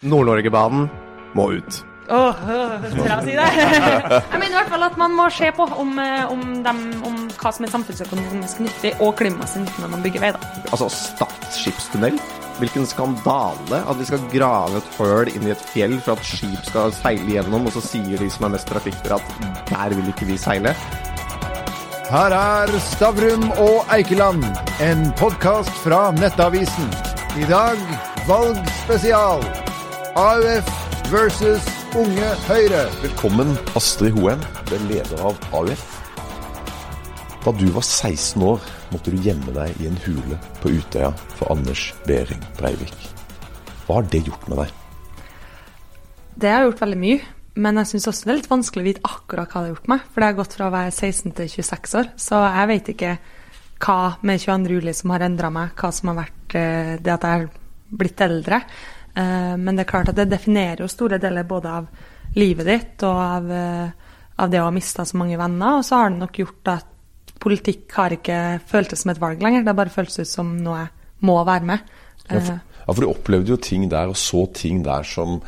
Nord-Norgebanen må ut. Åh, oh, tør jeg å si det? jeg mener i hvert fall at man må se på om, eh, om, dem, om hva som er samfunnsøkonomisk nyttig og klimamessig nyttig når man bygger vei. da. Altså Stad skipstunnel? Hvilken skandale at vi skal grave et høl inn i et fjell for at skip skal seile gjennom, og så sier de som er mest trafikkere at der vil ikke vi seile. Her er Stavrum og Eikeland, en podkast fra Nettavisen. I dag valgspesial. AUF versus Unge Høyre. Velkommen, Astrid Hoem, den leder av AUF. Da du var 16 år, måtte du gjemme deg i en hule på Utøya for Anders Behring Breivik. Hva har det gjort med deg? Det har gjort veldig mye, men jeg syns også det er litt vanskelig å vite akkurat hva det har gjort meg. For det har gått fra å være 16 til 26 år, så jeg vet ikke hva med 22. juli som har endra meg, hva som har vært eh, det at jeg har blitt eldre. Eh, men det er klart at det definerer jo store deler både av livet ditt og av, eh, av det å ha mista så mange venner. Og så har det nok gjort at politikk har ikke føltes som et valg lenger. Det har bare føltes ut som noe jeg må være med. Ja, for, Eh, ja, for du opplevde jo ting der, og så ting der som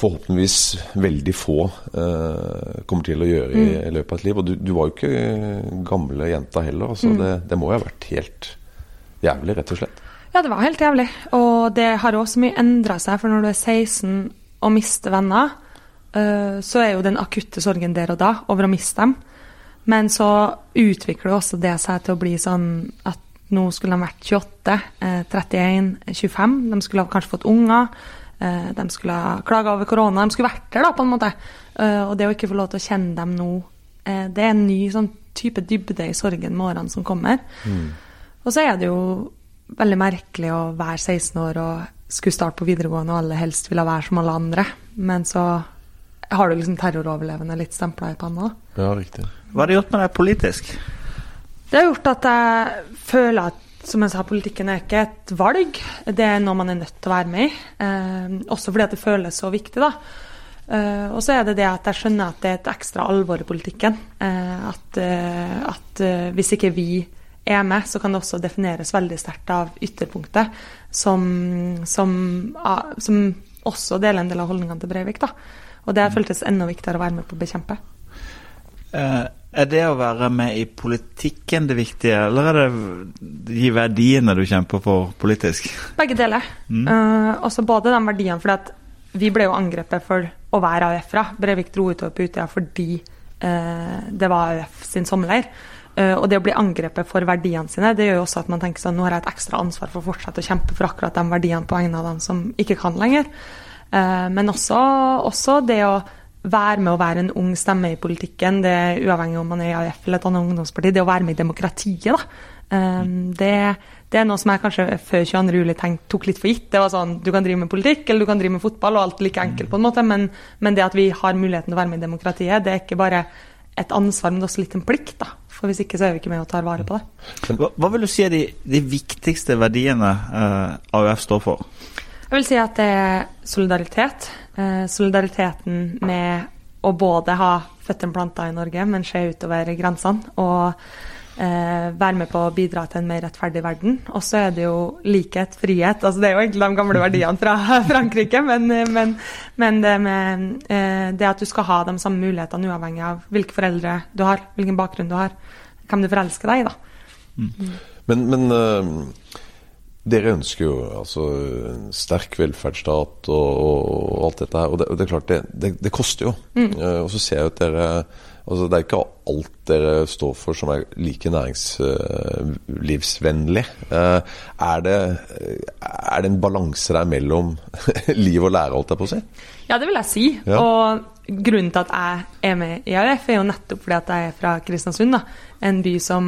forhåpentligvis veldig få eh, kommer til å gjøre i, i løpet av et liv. Og du, du var jo ikke gamle jenta heller, så det, det må jo ha vært helt jævlig, rett og slett. Ja, det var helt jævlig. Og det har også mye endra seg, for når du er 16 og mister venner, øh, så er jo den akutte sorgen der og da over å miste dem. Men så utvikler også det seg til å bli sånn at nå skulle de vært 28, eh, 31, 25. De skulle ha kanskje fått unger. eh, De skulle ha klaga over korona. De skulle vært der, da, på en måte. Eh, Og det å ikke få lov til å kjenne dem nå, eh, det er en ny sånn type dybde i sorgen med årene som kommer. Og så er det jo veldig merkelig å være 16 år og skulle starte på videregående og alle helst ville være som alle andre. Men så har du liksom terroroverlevende litt stempla i panna. Ja, riktig. Hva har det gjort med deg politisk? Det har gjort at jeg føler at som jeg sa, politikken er ikke et valg. Det er noe man er nødt til å være med i. Eh, også fordi at det føles så viktig, da. Eh, og så er det det at jeg skjønner at det er et ekstra alvor i politikken. Eh, at eh, at eh, hvis ikke vi er med, så kan det også defineres veldig sterkt av ytterpunktet, som, som, som også deler en del av holdningene til Breivik. da. Og det har føltes enda viktigere å være med på å bekjempe. Eh, er det å være med i politikken det viktige, eller er det de verdiene du kjemper for politisk? Begge deler. Eh, også både de verdiene, for vi ble jo angrepet for å være AUF-ere. Breivik dro utover på Utøya fordi uh, det var AUF sin sommerleir. Eh, og det å bli angrepet for verdiene sine, det gjør jo også at man tenker sånn nå har jeg et ekstra ansvar for å fortsette å kjempe for akkurat de verdiene på vegne av dem som ikke kan lenger. Eh, men også, også det å være med å være en ung stemme i politikken, det er uavhengig om man er i AUF eller et annet ungdomsparti, det å være med i demokratiet, da. Eh, det, det er noe som jeg kanskje før 22. juli tenkt, tok litt for gitt. Det var sånn, Du kan drive med politikk eller du kan drive med fotball, og alt like enkelt, på en måte. Men, men det at vi har muligheten til å være med i demokratiet, det er ikke bare et ansvar, men også litt en plikt. da. For hvis ikke så er vi ikke med og tar vare på det. Hva, hva vil du si er de, de viktigste verdiene eh, AUF står for? Jeg vil si at det er solidaritet. Eh, solidariteten med å både ha føttene planta i Norge, men se utover grensene. Og være med på å bidra til en mer rettferdig verden. Og så er det jo likhet, frihet. altså Det er jo egentlig de gamle verdiene fra Frankrike, men, men, men det med eh, det at du skal ha de samme mulighetene uavhengig av hvilke foreldre du har, hvilken bakgrunn du har, hvem du forelsker deg i. da. Men, men øh, dere ønsker jo altså en sterk velferdsstat og, og, og alt dette her. Og det, og det er klart, det, det, det koster jo. Eh, og så ser jeg at dere altså Det er ikke alt dere står for som er like næringslivsvennlig. Uh, er, det, er det en balanse der mellom liv og lære, holdt jeg på å si? Ja, det vil jeg si. Ja. Og grunnen til at jeg er med i AUF, er jo nettopp fordi at jeg er fra Kristiansund. da. En by som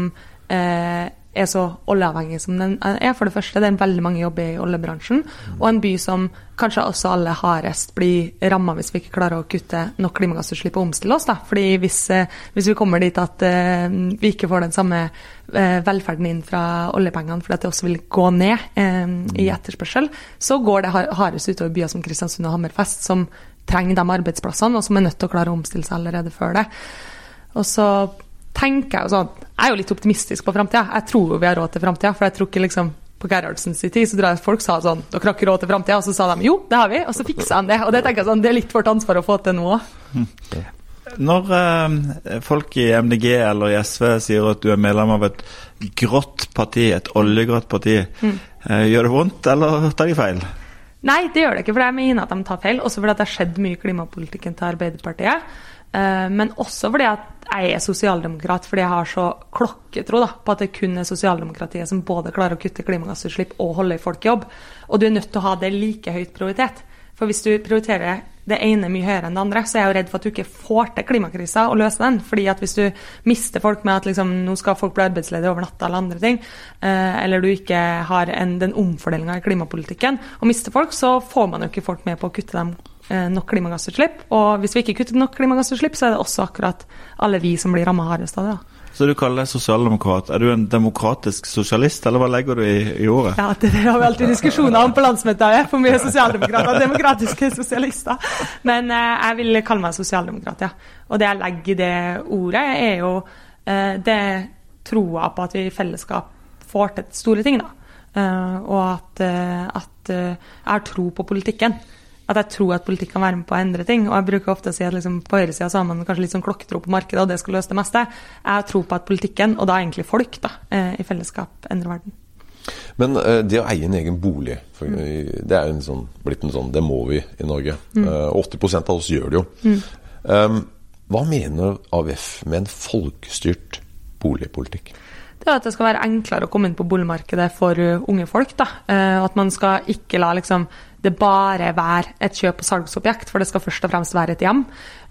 eh, er så oljeavhengig som den er. For det første, det er veldig mange jobber i oljebransjen. Og en by som kanskje også alle hardest blir ramma hvis vi ikke klarer å kutte nok klimagassutslipp og omstille oss. da. Fordi hvis, eh, hvis vi kommer dit at eh, vi ikke får den samme eh, velferden inn fra oljepengene fordi at det også vil gå ned i etterspørsel, så går det har- hardest utover byer som Kristiansund og Hammerfest, som trenger de arbeidsplassene, og som er nødt til å klare å omstille seg allerede før det. Og så tenker Jeg jo sånn, jeg er jo litt optimistisk på framtida. Jeg tror jo vi har råd til framtida. For jeg tror ikke liksom på Gerhardsens tid, så tror jeg folk sa sånn Dere har ikke råd til framtida. Og så sa de jo, det har vi, og så fiksa de det. Og det tenker jeg sånn, det er litt vårt ansvar å få til nå òg. Når eh, folk i MDG eller i SV sier at du er medlem av et grått parti, et oljegrått parti, Mm. eh, gjør det vondt, eller tar de feil? Nei, det gjør det ikke, for jeg mener at de tar feil. Også fordi det har skjedd mye i klimapolitikken til Arbeiderpartiet. Eh, men også fordi at jeg er sosialdemokrat, fordi jeg har så klokketro da, på at det kun er sosialdemokratiet som både klarer å kutte klimagassutslipp og holde folk i jobb. Og du er nødt til å ha det like høyt prioritet. For hvis du prioriterer det ene mye høyere enn det andre, så er jeg jo redd for at du ikke får til klimakrisa og løse den. Fordi at hvis du mister folk med at liksom, nå skal folk bli arbeidsledige over natta eller andre ting, eh, eller du ikke har en, den omfordelinga i klimapolitikken, og mister folk, så får man jo ikke folk med på å kutte eh, nok klimagassutslipp. Og hvis vi ikke kutter nok klimagassutslipp, så er det også akkurat alle vi som blir ramma hardest av det. Så du kaller deg sosialdemokrat. Er du en demokratisk sosialist, eller hva legger du i, i ordet? Ja, det har vi alltid diskusjoner om på landsmøtet. For mye sosialdemokrater og demokratiske sosialister. Men eh, jeg vil kalle meg sosialdemokrat, ja. Og det jeg legger i det ordet, er jo eh, det troa på at vi i fellesskap får til store ting, da. Eh, og at, eh, at eh, jeg har tro på politikken. At jeg tror at politikk kan være med på å endre ting. Og jeg bruker ofte å si at liksom, på høyresida har man kanskje litt sånn klokketro på markedet, og det skal løse det meste. Jeg har tro på at politikken, og da egentlig folk, da, eh, i fellesskap endrer verden. Men eh, det å eie en egen bolig, for, det er jo en sånn, blitt en sånn Det må vi i Norge. Eh, 80% av oss gjør det jo. Um, hva mener AUF med en folkestyrt boligpolitikk? Det er at det skal være enklere å komme inn på boligmarkedet for unge folk. da. Eh, at man skal ikke la liksom, det bare være et kjøp- og salgsobjekt, for det skal først og fremst være et hjem.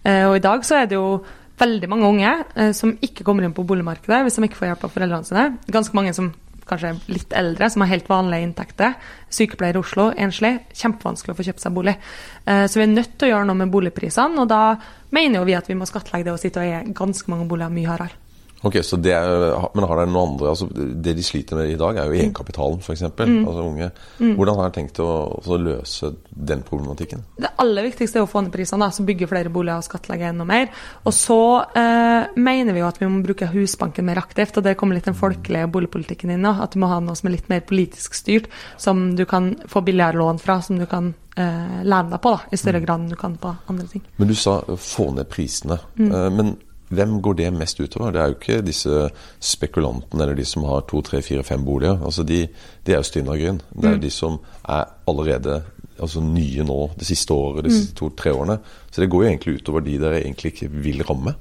Eh, og i dag så er det jo veldig mange unge eh, som ikke kommer inn på boligmarkedet hvis de ikke får hjelp av foreldrene sine. Ganske mange som kanskje er litt eldre, som har helt vanlige inntekter. Sykepleier i Oslo, enslig. Kjempevanskelig å få kjøpt seg bolig. Eh, Så vi er nødt til å gjøre noe med boligprisene, og da mener jo vi at vi må skattlegge det og sitte og eie ganske mange boliger mye hardere. Ok, så det er, Men har dere noen andre altså Det de sliter med i dag, er jo egenkapitalen, f.eks. Altså unge. Hvordan har dere tenkt å, å løse den problematikken? Det aller viktigste er å få ned prisene, som bygger bygge flere boliger og skattlegger enda mer. Og så eh, mener vi jo at vi må bruke Husbanken mer aktivt, og det kommer litt den folkelige boligpolitikken inn. At du må ha noe som er litt mer politisk styrt, som du kan få billigere lån fra, som du kan eh, lene deg på da, i større grad enn du kan på andre ting. Men du sa eh, få ned prisene. Mm. Men hvem går det mest utover? Det er jo ikke disse spekulantene eller de som har to, tre, fire, fem boliger. Altså de, de er jo stinn av grunn. Det er jo de som er allerede altså nye nå det siste året, de siste to-tre årene. Så det går jo egentlig utover de dere egentlig ikke vil ramme.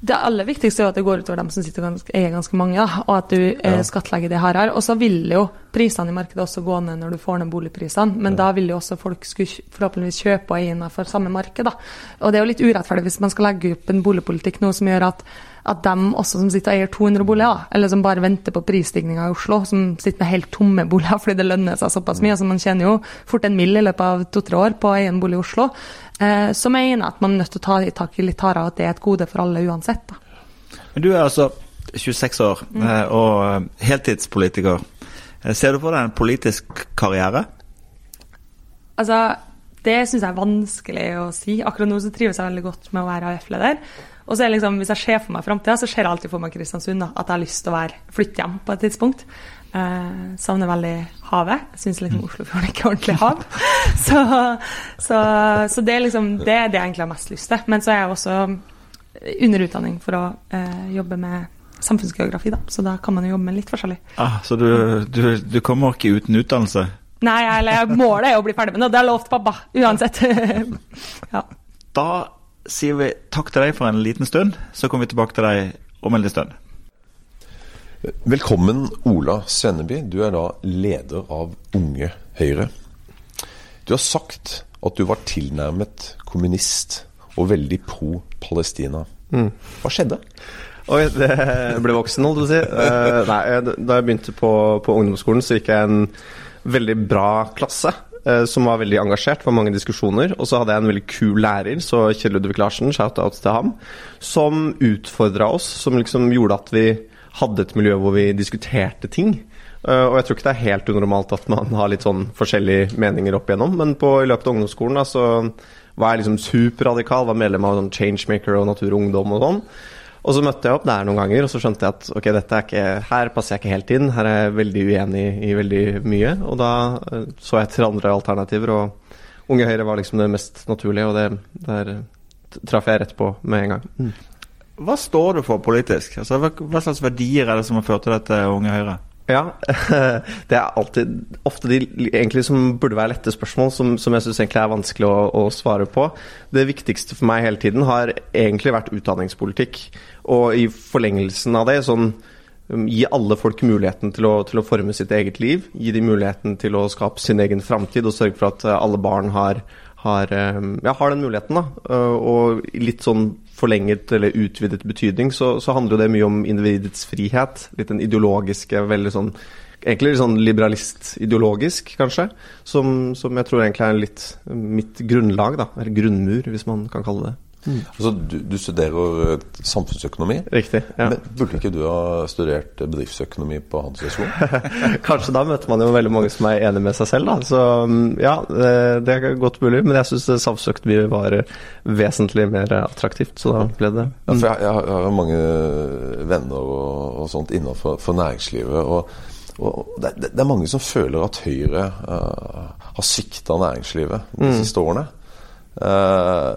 Det aller viktigste er jo at det går utover dem som sitter ganske, er ganske mange, da, og at du ja. skattlegger det hardere. Og så vil jo prisene i markedet også gå ned når du får ned boligprisene, men da vil jo også folk skulle forhåpentligvis kjøpe innenfor samme marked. da. Og det er jo litt urettferdig hvis man skal legge opp en boligpolitikk nå som gjør at at de også som sitter og eier 200 boliger, eller som bare venter på prisstigninga i Oslo, som sitter med helt tomme boliger fordi det lønner seg såpass mye, altså man tjener jo fort en mill i løpet av to-tre år på å eie en bolig i Oslo, eh, så mener jeg at man er nødt til å ta i tak i litt hardere, at det er et gode for alle uansett. da. Men du er altså 26 år mm. og eh, heltidspolitiker. Eh, Ser du for deg en politisk karriere? Altså, det syns jeg er vanskelig å si. Akkurat nå så trives jeg veldig godt med å være AUF-leder. Og så er liksom, hvis jeg ser for meg framtida, så ser jeg alltid for meg Kristiansund. da, At jeg har lyst til å være, flytte hjem på et tidspunkt. Eh, savner veldig havet. Jeg syns liksom Oslofjorden ikke er ordentlig hav. Så, så, så det er liksom det er det jeg egentlig har mest lyst til. Men så er jeg også under utdanning for å eh, jobbe med samfunnsgeografi, da. Så da kan man jo jobbe med litt forskjellig. Ah, så du, du, du kommer ikke uten utdannelse? Nei, eller målet er å bli ferdig med det, det har jeg lovt pappa. Uansett. ja. Da sier vi takk til deg for en liten stund, så kommer vi tilbake til deg om en liten stund. Velkommen, Ola Svenneby. Du er da leder av Unge Høyre. Du har sagt at du var tilnærmet kommunist og veldig pro Palestina. Hva skjedde? Oi, det ble voksen, holdt jeg på å si. Eh, nei, da jeg begynte på, på ungdomsskolen, så gikk jeg en veldig bra klasse. Eh, som var veldig engasjert, var mange diskusjoner. Og så hadde jeg en veldig kul lærer, så Kjell Ludvig Larsen, shout-out til ham, som utfordra oss, som liksom gjorde at vi hadde et miljø hvor vi diskuterte ting. Eh, og jeg tror ikke det er helt unormalt at man har litt sånn forskjellige meninger opp igjennom, men på, i løpet av ungdomsskolen da, så var jeg liksom superradikal, var medlem av sånn Changemaker og Natur og Ungdom og sånn. Og så møtte jeg opp der noen ganger, og så skjønte jeg at ok, dette er ikke, her passer jeg ikke helt inn. Her er jeg veldig uenig i veldig mye. Og da eh, så jeg til andre alternativer, og Unge Høyre var liksom det mest naturlige, og det der traff jeg rett på med en gang. Mm. Hva står du for politisk? Altså, hva, hva slags verdier er det som har ført til dette Unge Høyre? Ja, det er alltid ofte de egentlig som burde være lette spørsmål, som, som jeg syns egentlig er vanskelig å, å, svare på. Det viktigste for meg hele tiden har egentlig vært utdanningspolitikk. Og i forlengelsen av det sånn um, Gi alle folk muligheten til å, til å forme sitt eget liv. Gi dem muligheten til å skape sin egen framtid og sørge for at uh, alle barn har, har, um, ja, har den muligheten. Da. Uh, og litt sånn forlenget eller utvidet betydning, så, så handler det mye om individets frihet. Litt den ideologiske, veldig sånn Egentlig litt sånn liberalist-ideologisk, kanskje. Som, som, jeg tror egentlig er litt mitt grunnlag, da. Eller grunnmur, hvis man kan kalle det. Mm. Altså, du, du, studerer eh, samfunnsøkonomi. Riktig, ja. Men Burde ikke du ha studert bedriftsøkonomi på Handelshøyskolen? Kanskje da møter man jo veldig mange som er enig med seg selv, da. Så mm, ja, det er godt mulig. Men jeg syns samfunnsøkonomi var vesentlig mer attraktivt, så da ble det ja, for jeg, jeg, har mange venner og, og sånt innenfor næringslivet. og, og det, det, er mange som føler at Høyre uh, har svikta næringslivet de mm. siste årene. Uh,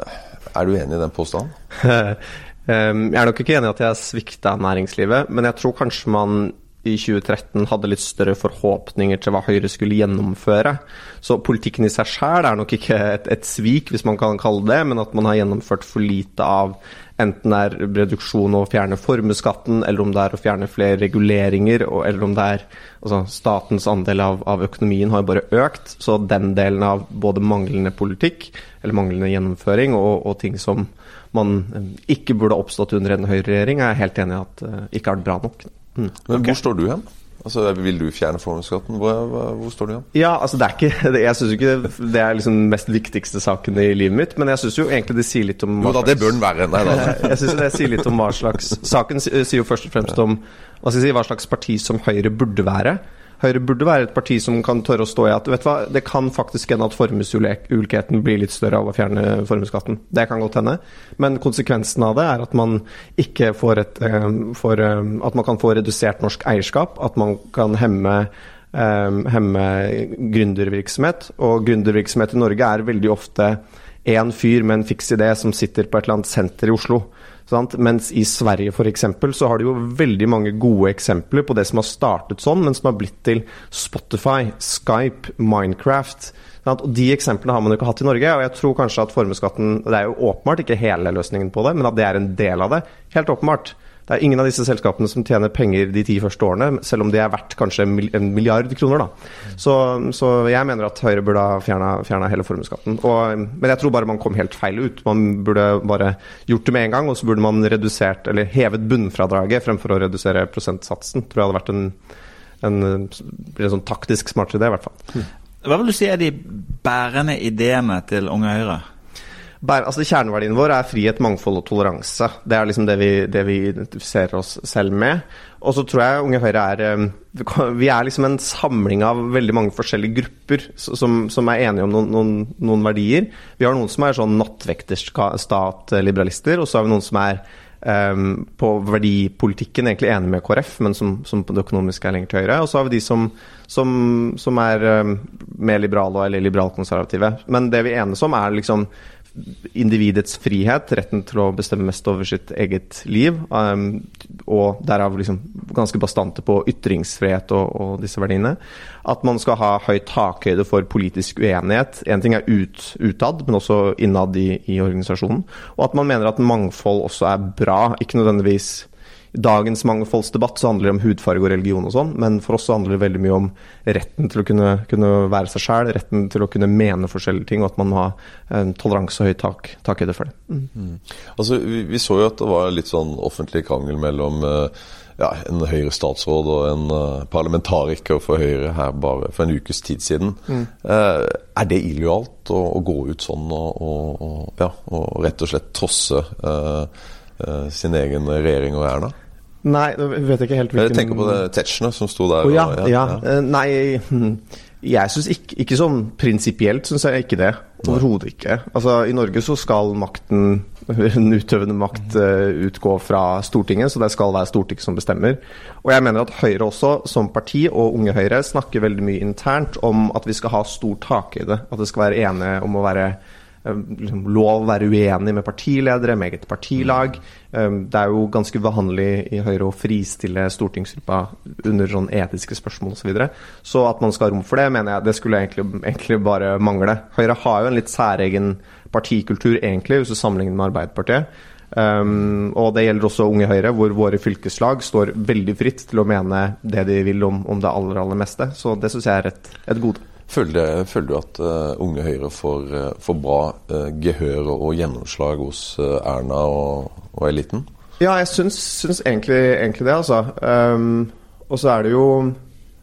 er du enig i den påstanden? jeg er nok ikke enig i at jeg svikta næringslivet, men jeg tror kanskje man i 2013 hadde litt større forhåpninger til hva Høyre skulle gjennomføre. Så politikken i seg sjøl er nok ikke et, et, svik, hvis man kan kalle det, men at man har gjennomført for lite av enten det er reduksjon og å fjerne formuesskatten, eller om det er å fjerne flere reguleringer, eller om det er altså Statens andel av, av økonomien har jo bare økt, så den delen av både manglende politikk, eller manglende gjennomføring, og, og ting som man eh, ikke burde oppstått under en høyreregjering, er jeg helt enig i at uh, ikke er bra nok. Mm. Men okay. hvor står du hen? Altså, Vil du fjerne formuesskatten? Hvor, hvor, står du igjen? Ja, altså det er ikke, Jeg syns ikke det er liksom den mest viktigste saken i livet mitt, men jeg syns jo egentlig det sier litt om Jo da, det bør den være. Nei da. jeg syns det sier litt om hva slags Saken sier jo først og fremst om hva si, hva slags parti som Høyre burde være. Høyre burde være et parti som kan tørre å stå i at vet du hva, det kan faktisk hende at formuesulikheten blir litt større av å fjerne formuesskatten. Det kan godt hende. Men konsekvensen av det er at man ikke får et eh, får, eh, At man kan få redusert norsk eierskap. At man kan hemme eh, hemme gründervirksomhet. Og gründervirksomhet i Norge er veldig ofte én fyr med en fiks idé som sitter på et eller annet senter i Oslo. Sant? Mens i Sverige f.eks. så har de jo veldig mange gode eksempler på det som har startet sånn, men som har blitt til Spotify, Skype, Minecraft. Sant? Og De eksemplene har man jo ikke hatt i Norge. og jeg tror kanskje at formuesskatten Det er jo åpenbart ikke hele løsningen på det, men at det er en del av det. Helt åpenbart. Det er ingen av disse selskapene som tjener penger de ti første årene, selv om de er verdt kanskje en milliard kroner. Så, så jeg mener at Høyre burde ha fjerna hele formuesskatten. Men jeg tror bare man kom helt feil ut. Man burde bare gjort det med en gang, og så burde man redusert, eller hevet bunnfradraget fremfor å redusere prosentsatsen. Tror jeg hadde vært en, en, en sånn taktisk smartere idé, i hvert fall. Hva vil du si er de bærende ideene til Unge Høyre? Altså Kjerneverdien vår er frihet, mangfold og toleranse. Det er liksom det vi, det vi identifiserer oss selv med. Og så tror jeg Unge Høyre er eh, Vi er liksom en samling av veldig mange forskjellige grupper som, som er enige om noen, noen, noen, verdier. Vi har noen som er sånn nattvekterstat-liberalister, og så har vi noen som er um, på verdipolitikken egentlig enig med KrF, men som, som, på det økonomiske er lenger til høyre. Og så har vi de som, som, som er um, mer liberale eller liberalkonservative. Men det vi enes om, er liksom individets frihet, retten til å bestemme mest over sitt eget liv, um, og derav liksom ganske bastante på ytringsfrihet og, og, disse verdiene. At man skal ha høy takhøyde for politisk uenighet. Én ting er ut, utad, men også innad i, i organisasjonen. Og at man mener at mangfold også er bra, ikke nødvendigvis dagens mangfoldsdebatt så handler det om hudfarge og religion og sånn, men for oss så handler det veldig mye om retten til å kunne, kunne være seg sjæl, retten til å kunne mene forskjellige ting, og at man må ha en toleranse og høyt tak, takhøyde for det. Mm. Mm. Altså, vi, vi, så jo at det var litt sånn offentlig krangel mellom uh, ja, en Høyre-statsråd og en uh, parlamentariker for Høyre her bare for en ukes tid siden. Mm. Uh, er det illojalt å, å, gå ut sånn og, og, og, ja, og rett og slett trosse uh, sin egen regjering og Erna? Nei, jeg vet ikke helt hvilken Jeg tenker på det Tetzschner som sto der. Oh, ja, og, ja, ja. ja. Nei Jeg syns ikke, ikke sånn prinsipielt syns jeg ikke det. Overhodet ikke. Altså, I Norge så skal makten, den utøvende makt, uh, utgå fra Stortinget, så det skal være Stortinget som bestemmer. Og jeg mener at Høyre også, som parti, og Unge Høyre, snakker veldig mye internt om at vi skal ha stor takhøyde. At det skal være enige om å være Eh, liksom, lov å være uenig med partiledere, med eget partilag. Eh, det er jo ganske vanlig i Høyre å fristille stortingsgruppa under sånn etiske spørsmål osv. Så, videre. så at man skal ha rom for det, mener jeg det skulle egentlig, egentlig bare mangle. Høyre har jo en litt særegen partikultur, egentlig, hvis du sammenligner med Arbeiderpartiet. Um, og det gjelder også Unge Høyre, hvor våre fylkeslag står veldig fritt til å mene det de vil om, om det aller, aller meste. Så det syns jeg er et, et gode. Føler, føler, du at uh, Unge Høyre får, uh, får bra uh, gehør og gjennomslag hos Erna og, og, eliten? Ja, jeg syns, syns egentlig, egentlig, det, altså. Um, og så er det jo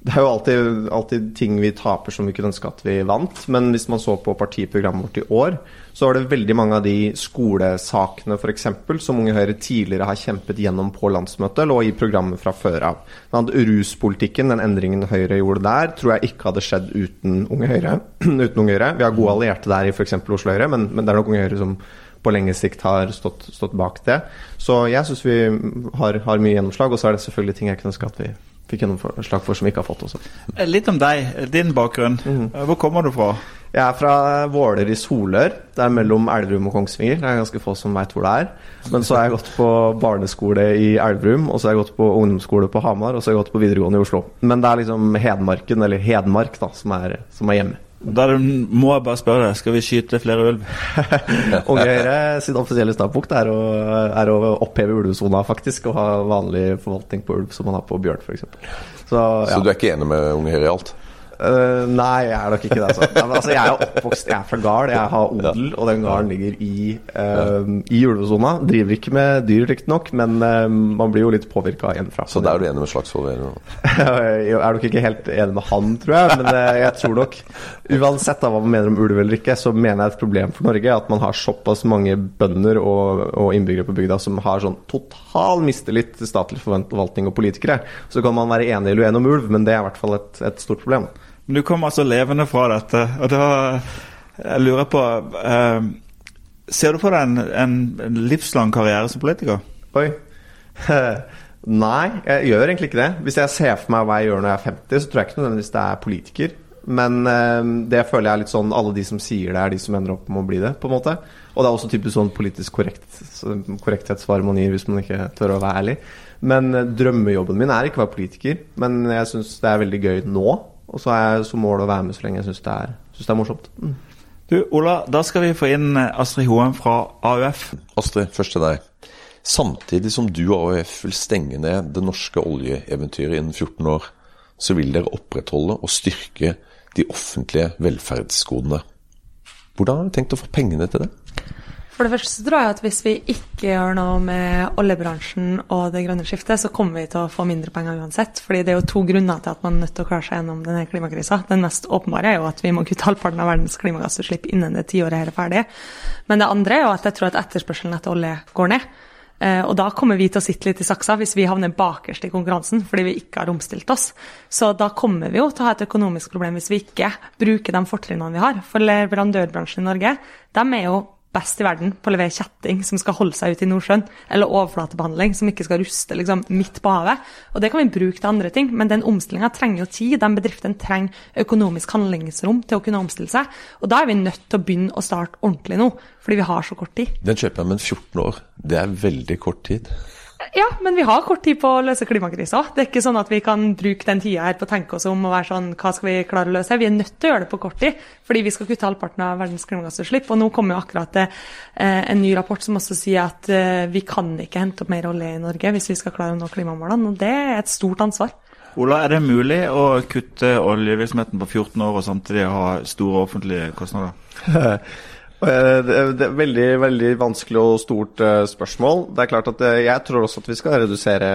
det er jo alltid, alltid, ting vi taper som vi kunne ønske at vi vant. Men hvis man så på partiprogrammet vårt i år, så var det veldig mange av de skolesakene eksempel, som Unge Høyre tidligere har kjempet gjennom på landsmøtet, lå i programmet fra før av. Ruspolitikken, den endringen Høyre gjorde der, tror jeg ikke hadde skjedd uten Unge Høyre. uten Unge Høyre. Vi har gode allierte der i f.eks. Oslo Høyre, men, men, det er nok Unge Høyre som på lengre sikt har stått, stått bak det. Så jeg syns vi har, har mye gjennomslag, og så er det selvfølgelig ting jeg kunne ønske at vi fikk gjennomslag for som vi ikke har fått også. Eh, litt om deg, din bakgrunn. Mm. Hvor kommer du fra? Jeg er fra Våler i Solør. Det er mellom Elverum og Kongsvinger. Det er ganske få som veit hvor det er. Men så har jeg gått på barneskole i Elverum, og så har jeg gått på ungdomsskole på Hamar, og så har jeg gått på videregående i Oslo. Men det er liksom Hedmarken, eller Hedmark, da, som er, som er hjemme. Da må jeg bare spørre deg, skal vi skyte flere ulv? Unge Høyre sin offisielle standpunkt er, er, å oppheve ulvesona, faktisk, og ha vanlig forvaltning på ulv som man har på bjørn, f.eks. Så, ja. Så du er ikke enig med Unge Høyre i alt? Uh, nei, jeg er nok ikke det. Altså. altså. jeg er oppvokst Jeg er fra gard. Jeg har odel, og den garden ligger i, uh, i ulvesona. Driver ikke med dyr, riktignok, men uh, man blir jo litt påvirka hjemmefra. Så da er du enig med Slagsvold jeg er nok ikke helt enig med han, tror jeg. Men jeg tror nok Uansett av hva man mener om ulv eller ikke, så mener jeg et problem for Norge at man har såpass mange bønder og, og innbyggere på bygda som har sånn total mistillit til statlig forvaltning og politikere. Så kan man være enig eller uenig om ulv, men det er i hvert fall et, et stort problem. Men du kom altså levende fra dette, og da jeg lurer på eh, Ser du på deg en, en, livslang karriere som politiker? Oi. Nei, jeg gjør egentlig ikke det. Hvis jeg ser for meg hva jeg gjør når jeg er 50, så tror jeg ikke nødvendigvis det er politiker. Men eh, det føler jeg er litt sånn alle de som sier det, er de som ender opp med å bli det, på en måte. Og det er også typisk sånn politisk korrekt, korrekthetssvar man gir hvis man ikke tør å være ærlig. Men eh, drømmejobben min er ikke å være politiker, men jeg syns det er veldig gøy nå. Og så er jeg som mål å være med så lenge jeg syns det, det, er morsomt. Mm. Du, Ola, da skal vi få inn eh, Astrid Hoem fra AUF. Astrid, først til deg. Samtidig som du og AUF vil stenge ned det norske oljeeventyret innen 14 år, så vil dere opprettholde og styrke de offentlige velferdsgodene. Hvordan har du tenkt å få pengene til det? For det første så tror jeg at hvis vi ikke gjør noe med oljebransjen og det grønne skiftet, så kommer vi til å få mindre penger uansett. Fordi det er jo to grunner til at man er nødt til å klare seg gjennom denne klimakrisa. Den mest åpenbare er jo at vi må kutte halvparten av verdens klimagassutslipp innen det tiåret her er ferdig. Men det andre er jo at jeg tror at etterspørselen etter olje går ned. Eh, og da kommer vi til å sitte litt i saksa hvis vi havner bakerst i konkurransen fordi vi ikke har omstilt oss. Så da kommer vi jo til å ha et økonomisk problem hvis vi ikke bruker de fortrinnene vi har. For leverandørbransjen i Norge, de er jo best i verden på å levere kjetting som skal holde seg ute i Nordsjøen, eller overflatebehandling som ikke skal ruste liksom, midt på havet. Og Det kan vi bruke til andre ting, men den omstillinga trenger jo tid. Den bedriften trenger økonomisk handlingsrom til å kunne omstille seg. Og da er vi nødt til å begynne å starte ordentlig nå, fordi vi har så kort tid. Den kjøper jeg, men 14 år, det er veldig kort tid. Ja, men vi har kort tid på å løse klimakrisa. Det er ikke sånn at vi kan bruke den tida her på å tenke oss om og være sånn Hva skal vi klare å løse? Vi er nødt til å gjøre det på kort tid, fordi vi skal kutte halvparten av verdens klimagassutslipp. Og nå kommer jo akkurat det, eh, en ny rapport som også sier at eh, vi kan ikke hente opp mer olje i Norge hvis vi skal klare å nå klimamålene. Og det er et stort ansvar. Ola, er det mulig å kutte oljevirksomheten på 14 år og samtidig ha store offentlige kostnader? Eh, det er veldig veldig vanskelig og stort eh, spørsmål. Det er klart at eh, Jeg tror også at vi skal redusere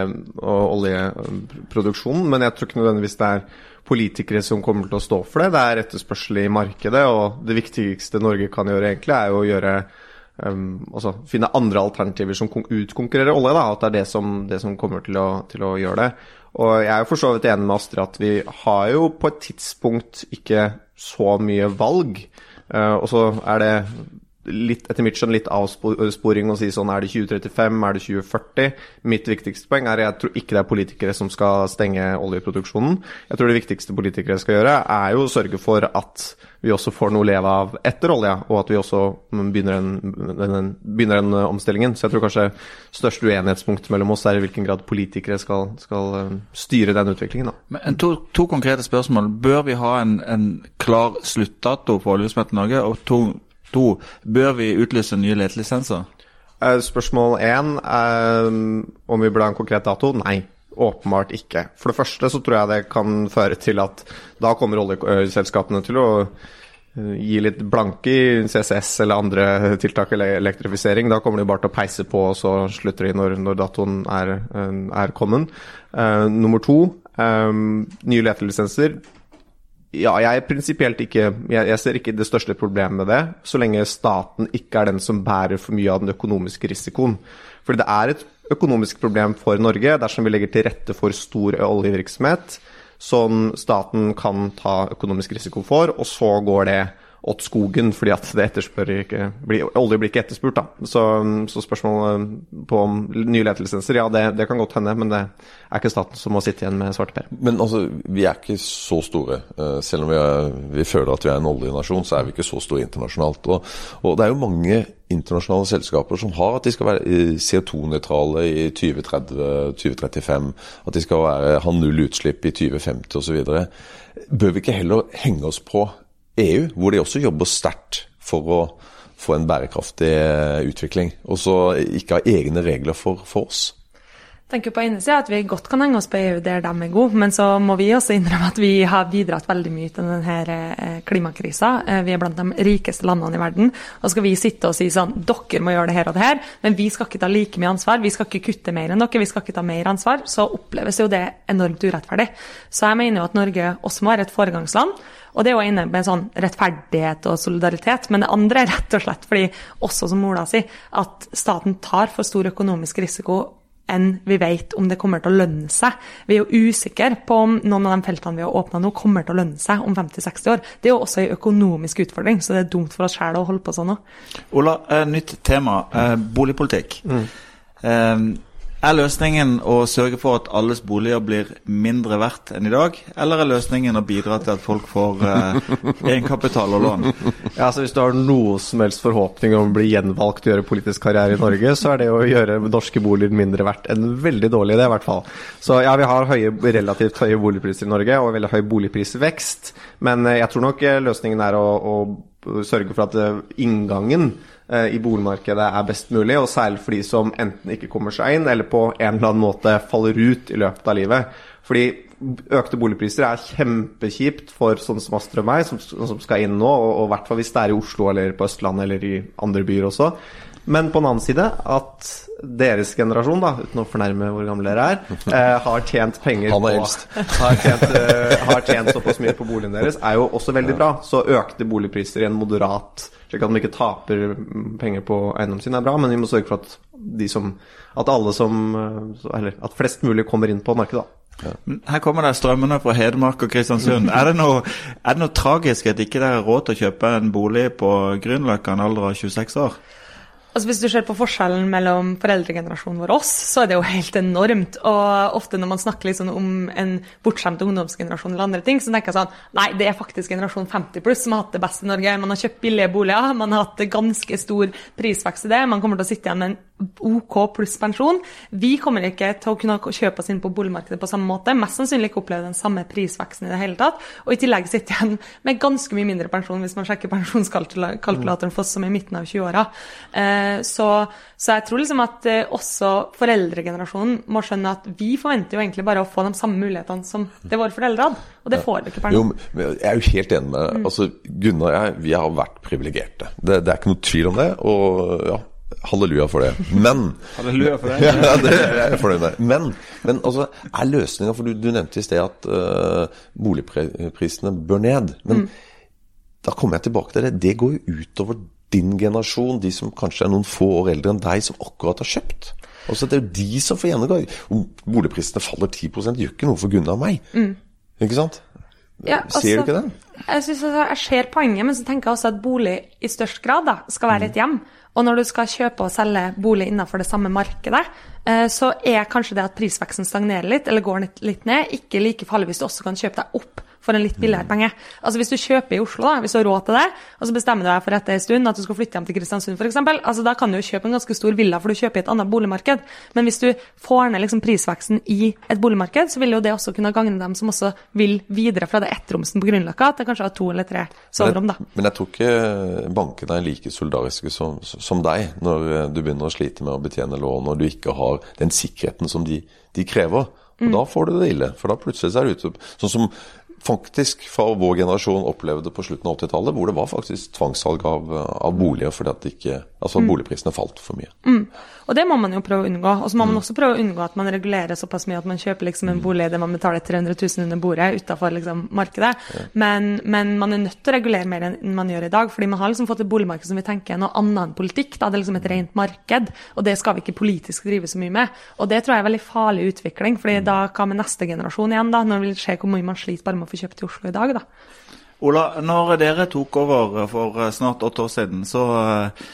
oljeproduksjonen, men jeg tror ikke nødvendigvis det er politikere som kommer til å stå for det. Det er etterspørsel i markedet, og det viktigste Norge kan gjøre, egentlig, er jo å gjøre altså finne andre alternativer som utkonkurrerer olje. da, At det er det som, det som kommer til å, til å, gjøre det. Og jeg er jo for så vidt enig med Astrid at vi har jo på et tidspunkt ikke så mye valg. Uh, og så er det litt, etter mitt skjønn litt avsporing å si sånn er det 2035, er det 2040? Mitt viktigste poeng er at jeg tror ikke det er politikere som skal stenge oljeproduksjonen. Jeg tror det viktigste politikere skal gjøre, er jo å sørge for at vi også får noe å leve av etter olja, og at vi også begynner den, begynner den omstillingen. Så jeg tror kanskje største uenighetspunkt mellom oss er i hvilken grad politikere skal, skal eh, styre den utviklingen. Da. Men to, to, konkrete spørsmål. Bør vi ha en, en klar sluttdato for oljesmelt Norge? Og to, To, bør vi utlyse nye letelisenser? Eh, spørsmål én, eh, om vi burde ha en konkret dato? Nei. Åpenbart ikke. For det første så tror jeg det kan føre til at da kommer oljeselskapene til å eh, gi litt blanke i CCS eller andre tiltak eller elektrifisering. Da kommer de bare til å peise på, og så slutter de når, når datoen er, er kommet. Uh, nummer to, um, nye letelisenser ja, jeg er prinsipielt ikke jeg, jeg, ser ikke det største problemet med det, så lenge staten ikke er den som bærer for mye av den økonomiske risikoen. Fordi det er et økonomisk problem for Norge dersom vi legger til rette for stor oljevirksomhet som staten kan ta økonomisk risiko for, og så går det åt skogen fordi at det etterspør ikke blir, Olje blir ikke etterspurt, da. Så, så spørsmålet på om nye letelisenser, ja det, det, kan godt hende, men det er ikke staten som må sitte igjen med svarteper. Men altså, vi er ikke så store. Eh, selv om vi, er, vi føler at vi er en oljenasjon, så er vi ikke så store internasjonalt. Og, og det er jo mange internasjonale selskaper som har at de skal være CO2-nøytrale i 2030-2035, at de skal være, ha null utslipp i 2050 osv. Bør vi ikke heller henge oss på EU, hvor de også jobber sterkt for å få en bærekraftig eh, utvikling. Og så ikke ha egne regler for, for oss. Jeg tenker på ene sida at vi godt kan henge oss på EU der de er gode, men så må vi også innrømme at vi har bidratt veldig mye til denne eh, klimakrisa. Eh, vi er blant de rikeste landene i verden. Og skal vi sitte og si sånn dere må gjøre det her og det her, men vi skal ikke ta like mye ansvar, vi skal ikke kutte mer enn dere, vi skal ikke ta mer ansvar, så oppleves jo det enormt urettferdig. Så jeg mener jo at Norge også må være et foregangsland. Og det er jo inne med sånn rettferdighet og solidaritet. Men det andre er rett og slett fordi, også som Ola sier, at staten tar for stor økonomisk risiko enn vi vet om det kommer til å lønne seg. Vi er jo usikre på om noen av de feltene vi har åpna nå, kommer til å lønne seg om 50-60 år. Det er jo også en økonomisk utfordring, så det er dumt for oss sjæl å holde på sånn òg. Ola, eh, nytt tema. Eh, boligpolitikk. Mm. Er løsningen å sørge for at alles boliger blir mindre verdt enn i dag, eller er løsningen å bidra til at folk får eh, egenkapital og lån? Ja, altså Hvis du har noe som helst forhåpning om å bli gjenvalgt og gjøre politisk karriere i Norge, så er det å gjøre norske boliger mindre verdt en veldig dårlig idé, i hvert fall. Så ja, vi har høye, relativt høye boligpriser i Norge, og veldig høy boligprisvekst, men eh, jeg tror nok eh, løsningen er å, å sørge for at eh, inngangen i boligmarkedet er best mulig, og særlig for de som enten ikke kommer seg inn, eller på en eller annen måte faller ut i løpet av livet. Fordi økte boligpriser er kjempekjipt for sånne som Astrid og meg, som, som, skal inn nå, og i hvert fall hvis det er i Oslo eller på Østlandet eller i andre byer også. Men på den annen side at deres generasjon, da, uten å fornærme hvor gamle dere er, eh, har tjent penger Han er eldst. Har tjent, eh, har tjent såpass mye på boligen deres, er jo også veldig bra. Så økte boligpriser i en moderat slik at de ikke taper penger på eiendommen sin, er bra, men vi må sørge for at de som At alle som Eller at flest mulig kommer inn på markedet, da. Ja. Her kommer det strømmene fra Hedmark og Kristiansund. Er det noe, er det noe tragisk at ikke dere har råd til å kjøpe en bolig på Grünerløkka en alder av 26 år? Altså Hvis du ser på forskjellen mellom foreldregenerasjonen vår og oss, så er det jo helt enormt. Og ofte når man snakker liksom om en bortskjemt ungdomsgenerasjon eller andre ting, så tenker jeg sånn Nei, det er faktisk generasjon 50 pluss som har hatt det best i Norge. Man har kjøpt billige boliger, man har hatt ganske stor prisvekst i det. Man kommer til å sitte igjen med en OK pluss pensjon. Vi kommer ikke til å kunne kjøpe oss inn på boligmarkedet på samme måte. Mest sannsynlig ikke oppleve den samme prisveksten i det hele tatt. Og i tillegg sitte igjen med ganske mye mindre pensjon hvis man sjekker pensjonskalkulatoren for oss som er i midten av 20-åra. Eh, så, så, jeg tror liksom at eh, også foreldregenerasjonen må skjønne at vi forventer jo egentlig bare å få de samme mulighetene som det våre foreldre hadde. Og det får vi ikke per nå. Jeg er jo helt enig med deg. Mm. Altså, Gunnar og jeg, vi har vært privilegerte. Det, det er ikke noe tvil om det. og ja Halleluja for det. Men Halleluja for det. ja, det er jeg fornøyd med. Men, men altså, er løsninga For du, du, nevnte i sted at uh, boligprisene bør ned. Men mm. da kommer jeg tilbake til det. Det går jo utover din generasjon, de som kanskje er noen få år eldre enn deg, som akkurat har kjøpt. Altså Det er jo de som får gjennomgå. Om boligprisene faller 10 gjør ikke noe for Gunnar og meg. Ikke sant? Ja, Ser du altså- ikke det? Jeg, synes altså, jeg ser poenget, men så tenker jeg også at bolig i størst grad da, skal være et hjem. Og når du skal kjøpe og selge bolig innenfor det samme markedet, eh, så er kanskje det at prisveksten stagnerer litt, eller går litt ned, ikke like farlig hvis du også kan kjøpe deg opp for en litt billigere penge. Altså Hvis du kjøper i Oslo, da, hvis du har råd til det, og så bestemmer du deg for etter en stund at du skal flytte hjem til Kristiansund f.eks., altså, da kan du jo kjøpe en ganske stor villa, for du kjøper i et annet boligmarked. Men hvis du får ned liksom prisveksten i et boligmarked, så vil jo det også kunne gagne dem som også vil videre fra det ettromsen på Grünerløkka til kanskje å ha to eller tre soverom, da. Men, jeg, men jeg tror ikke bankene er like solidariske som, som deg når eh, du begynner å slite med å betjene lån og du ikke har den sikkerheten som de, de krever. Og Da får du det ille, for da plutselig er det ute Sånn som faktisk fra vår generasjon opplevde på slutten av 80-tallet, hvor det var faktisk tvangssalg av, av boliger fordi at ikke, altså boligprisene falt for mye. Og det må man jo prøve å unngå. Og så må man også prøve å unngå at man regulerer såpass mye at man kjøper liksom en bolig der man betaler 300 000 under bordet utafor liksom markedet. Men, men man er nødt til å regulere mer enn man gjør i dag. fordi man har liksom fått et boligmarked som vi tenker er noe annet enn politikk. Da. Det er liksom et rent marked, og det skal vi ikke politisk drive så mye med. Og det tror jeg er en veldig farlig utvikling, fordi da hva med neste generasjon igjen, da? Når vi ser hvor mye man sliter bare med å få kjøpt i Oslo i dag, da. Ola, når dere tok over for snart åtte år siden, så eh,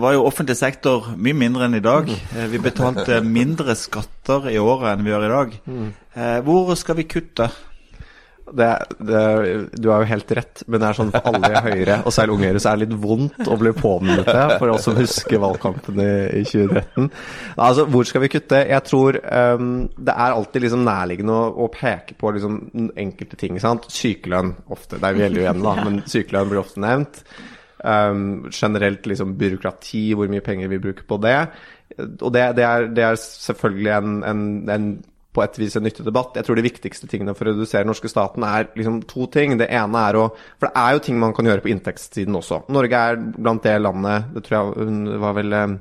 var jo offentlig sektor mye mindre enn i dag. Eh, Vi betalte mindre skatter i året enn vi gjør i dag. Eh, Hvor skal vi kutte? Det, det, du har jo helt rett, men det er sånn for alle i Høyre, og særlig unge Høyre, så er det litt vondt å bli påminnet det, for oss som husker valgkampen i, i 2013. Altså, hvor skal vi kutte? Jeg tror um, det er alltid liksom nærliggende å, å peke på liksom enkelte ting. sant? Sykelønn ofte, det gjelder jo igjen, da, men sykelønn blir ofte nevnt. Um, generelt liksom byråkrati, hvor mye penger vi bruker på det. Og det, det, er, det er selvfølgelig en, en, en på et vis en nyttig debatt. Jeg tror de viktigste tingene for å redusere den norske staten er liksom to ting. Det ene er å For det er jo ting man kan gjøre på inntektssiden også. Norge er blant det landet Det tror jeg hun var vel eh,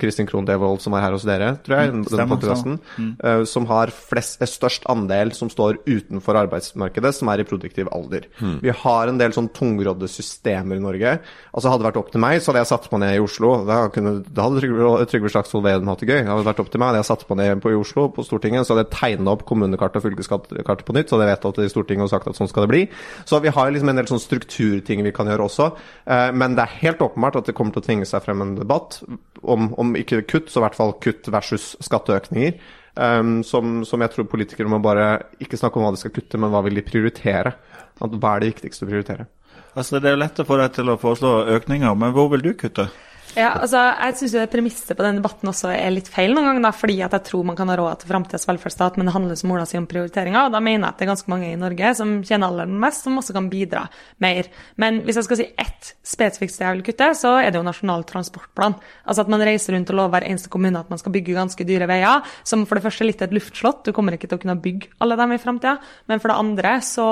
Kristin Krohn Devold som var her hos dere, tror jeg, mm, stemmer, denne mm. uh, som har flest, eh, størst andel som står utenfor arbeidsmarkedet, som er i produktiv alder. Vi har en del sånn tungrodde systemer i Norge. Altså Hadde det vært opp til meg, så hadde jeg satt meg ned i Oslo. Da, kunne, da hadde Trygve, Trygve Slagsvold Vedum hatt det gøy. Hadde det vært opp til meg, hadde jeg satt meg ned på, i Oslo, på Stortinget, så hadde jeg tegna opp kommunekart og fylkeskartet på nytt, så hadde jeg vedtatt det i Stortinget og sagt at sånn skal det bli. Så vi har liksom en del sånn strukturting vi kan gjøre også. Uh, men det er helt åpenbart at det kommer til å tvinge seg frem en debatt om, om ikke kutt, så i hvert fall kutt versus skatteøkninger. Um, som, som jeg tror politikere må bare ikke snakke om hva de skal kutte, men hva vil de prioritere? At, hva er det viktigste å prioritere? Altså, Det er jo lett å få deg til å foreslå økninger, men hvor vil du kutte? Ja, altså, jeg syns premisset på denne debatten også er litt feil noen ganger, fordi at jeg tror man kan ha råd til framtidas velferdsstat, men det handler som Ola sier om prioriteringer. og Da mener jeg at det er ganske mange i Norge som tjener aller mest, som også kan bidra mer. Men hvis jeg skal si ett spesifikt sted jeg vil kutte, så er det jo Nasjonal transportplan. Altså at man reiser rundt og lover hver eneste kommune at man skal bygge ganske dyre veier, som for det første er litt et luftslott, du kommer ikke til å kunne bygge alle dem i framtida, men for det andre så,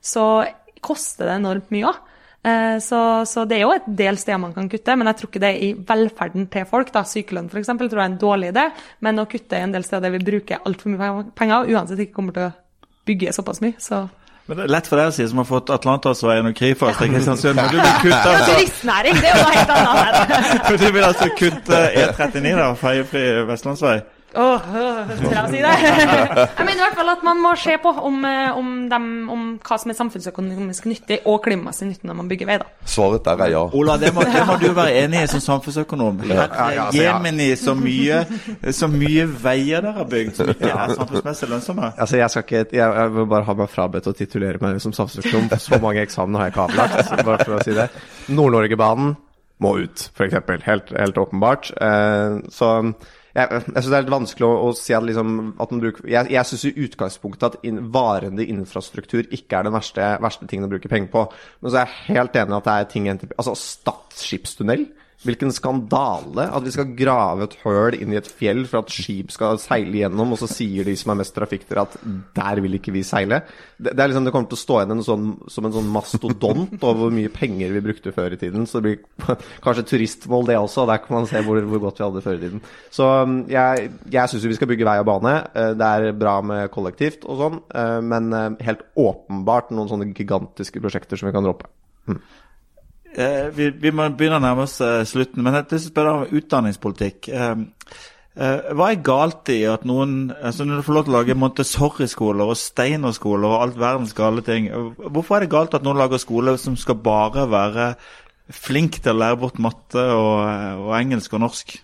så koster det enormt mye òg. Eh, Så, så det er jo et del steder man kan kutte, men jeg tror ikke det er i velferden til folk. da, Sykelønn f.eks. tror jeg er en dårlig idé, men å kutte i en del steder der vi bruker altfor mye penger, uansett ikke kommer til å bygge såpass mye, så Men Det er lett for deg å si, som har fått Atlanterhavsveien og Krifast til Kristiansund. Men du vil kutte altså, Turistnæring, det er jo noe helt annet. Men du vil altså kutte E39, da, ferjefri vestlandsvei. Åh, tør jeg å si det? Jeg mener i hvert fall at man må se på om, eh, om, dem, om hva som er samfunnsøkonomisk nyttig og klimamessig nyttig når man bygger vei. da. Svaret der er ja. Ola, det må, det må du være enig i som samfunnsøkonom. ja, ja. Jemini, så mye, så mye veier dere har bygd som ikke er samfunnsmessig lønnsomme. Altså, jeg, skal ikke, jeg, jeg vil bare ha meg frabedt å titulere meg som samfunnsøkonom. Så mange eksamener har jeg ikke avlagt, bare for å si det. Nord-Norgebanen må ut, f.eks. Helt, helt åpenbart. Eh, så jeg, jeg syns det er litt vanskelig å, å si at, liksom, at man bruker Jeg, jeg syns i utgangspunktet at in, varende infrastruktur ikke er den verste, verste tingen å bruke penger på. Men så er jeg helt enig i at det er ting Altså, Stad skipstunnel. Hvilken skandale at vi skal grave et høl inn i et fjell for at skip skal seile gjennom, og så sier de som er mest trafikkdere at der vil ikke vi seile. Det, det liksom, det kommer til å stå igjen en sånn, som en sånn mastodont over hvor mye penger vi brukte før i tiden. Så det blir kanskje turistmål, det også. Der kan man se hvor, hvor godt vi hadde det før i tiden. Så um, jeg, jeg syns vi skal bygge vei og bane. Eh, Det er bra med kollektivt og sånn, eh, men eh, helt åpenbart noen sånne gigantiske prosjekter som vi kan droppe. Eh, vi, vi må begynne å nærme oss eh, slutten, men jeg spørre om utdanningspolitikk. Eh, eh, hva er galt i at noen altså Når du får lov til å lage Montessori-skoler og Steiner-skoler og alt verdens gale ting, hvorfor er det galt at noen lager skole som skal bare være flink til å lære bort matte og, og engelsk og norsk?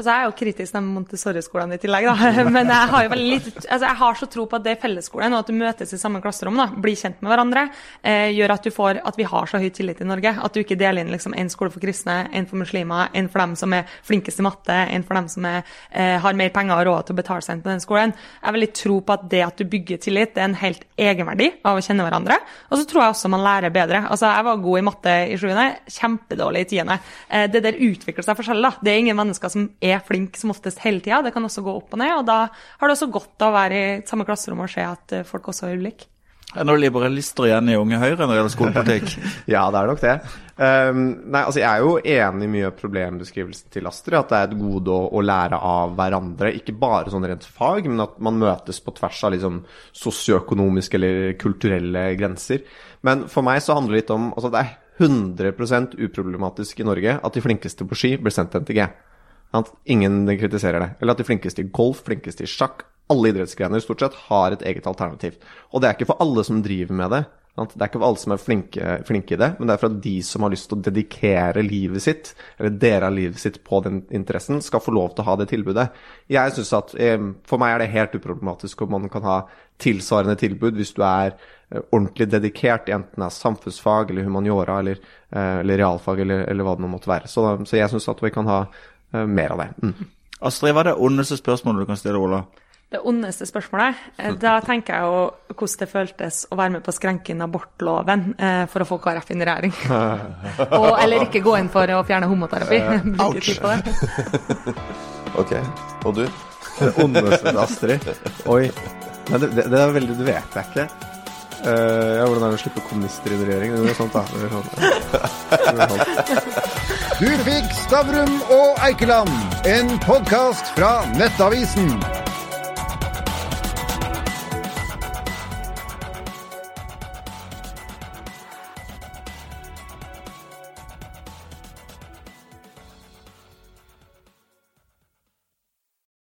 Altså, jeg er jo kritisk til Montessori-skolene i tillegg, da. Men jeg har litt, altså, jeg har så tro på at det er fellesskolen, og at du møtes i samme klasserom, da, blir kjent med hverandre, eh, gjør at får at vi har så høy tillit i Norge. At du ikke deler inn liksom en skole for kristne, en for muslimer, en for dem som er flinkest i matte, en for dem som er, eh, har mer penger og råd til å betale seg inn på den skolen. Jeg har veldig tro på at det at du bygger tillit, det er en helt egenverdi av å kjenne hverandre. Og så tror jeg også man lærer bedre. Altså, jeg var god i matte i sjuende, kjempedårlig i tiende. Eh, det der utvikler seg forskjellig, da. Det er ingen mennesker som er flink som oftest hele tida. Det kan også gå opp og ned. Og da har det også godt av å være i samme klasserom og se at eh, folk også er ulike. Er det noen liberalister igjen i Unge Høyre når det gjelder skolepolitikk? Ja, det er nok det. Um, nei, altså Jeg er jo enig i mye av problembeskrivelsen til Astrid. At det er et gode å, å, lære av hverandre. Ikke bare sånn rent fag, men at man møtes på tvers av liksom sosioøkonomiske eller kulturelle grenser. Men for meg så handler det litt om altså Det er 100% uproblematisk i Norge at de flinkeste på ski blir sendt til NTG. At ingen kritiserer det. Eller at de flinkeste i golf, flinkeste i sjakk, alle idrettsgrener stort sett har et eget alternativ. Og det er ikke for alle som driver med det. Det er ikke for alle som er flinke, flinke, i det, men det er for at de som har lyst til å dedikere livet sitt, eller deler livet sitt på den interessen, skal få lov til å ha det tilbudet. Jeg synes at, For meg er det helt uproblematisk om man kan ha tilsvarende tilbud hvis du er eh, ordentlig dedikert, enten det er samfunnsfag eller humaniora eller, eh, eller realfag eller, eller, hva det nå måtte være. Så, så jeg syns at vi kan ha mer av det. Mm. Astrid, hva er det ondeste spørsmålet du kan stille Ola? Det ondeste spørsmålet? Eh, da tenker jeg jo hvordan det føltes å være med på å skrenke inn abortloven eh, for å få KrF inn i regjering. Og, eller ikke gå inn for å fjerne homoterapi. Ouch! ok. Og du? Det ondeste til Astrid? Oi. Nei, det, det, det, er veldig Det vet jeg ikke. Uh, ja, hvordan er det å slippe kommunister inn i regjering? Det er sånt, da. Det er sånt. Det. Du fikk Stavrum og Eikeland, en podkast fra Nettavisen.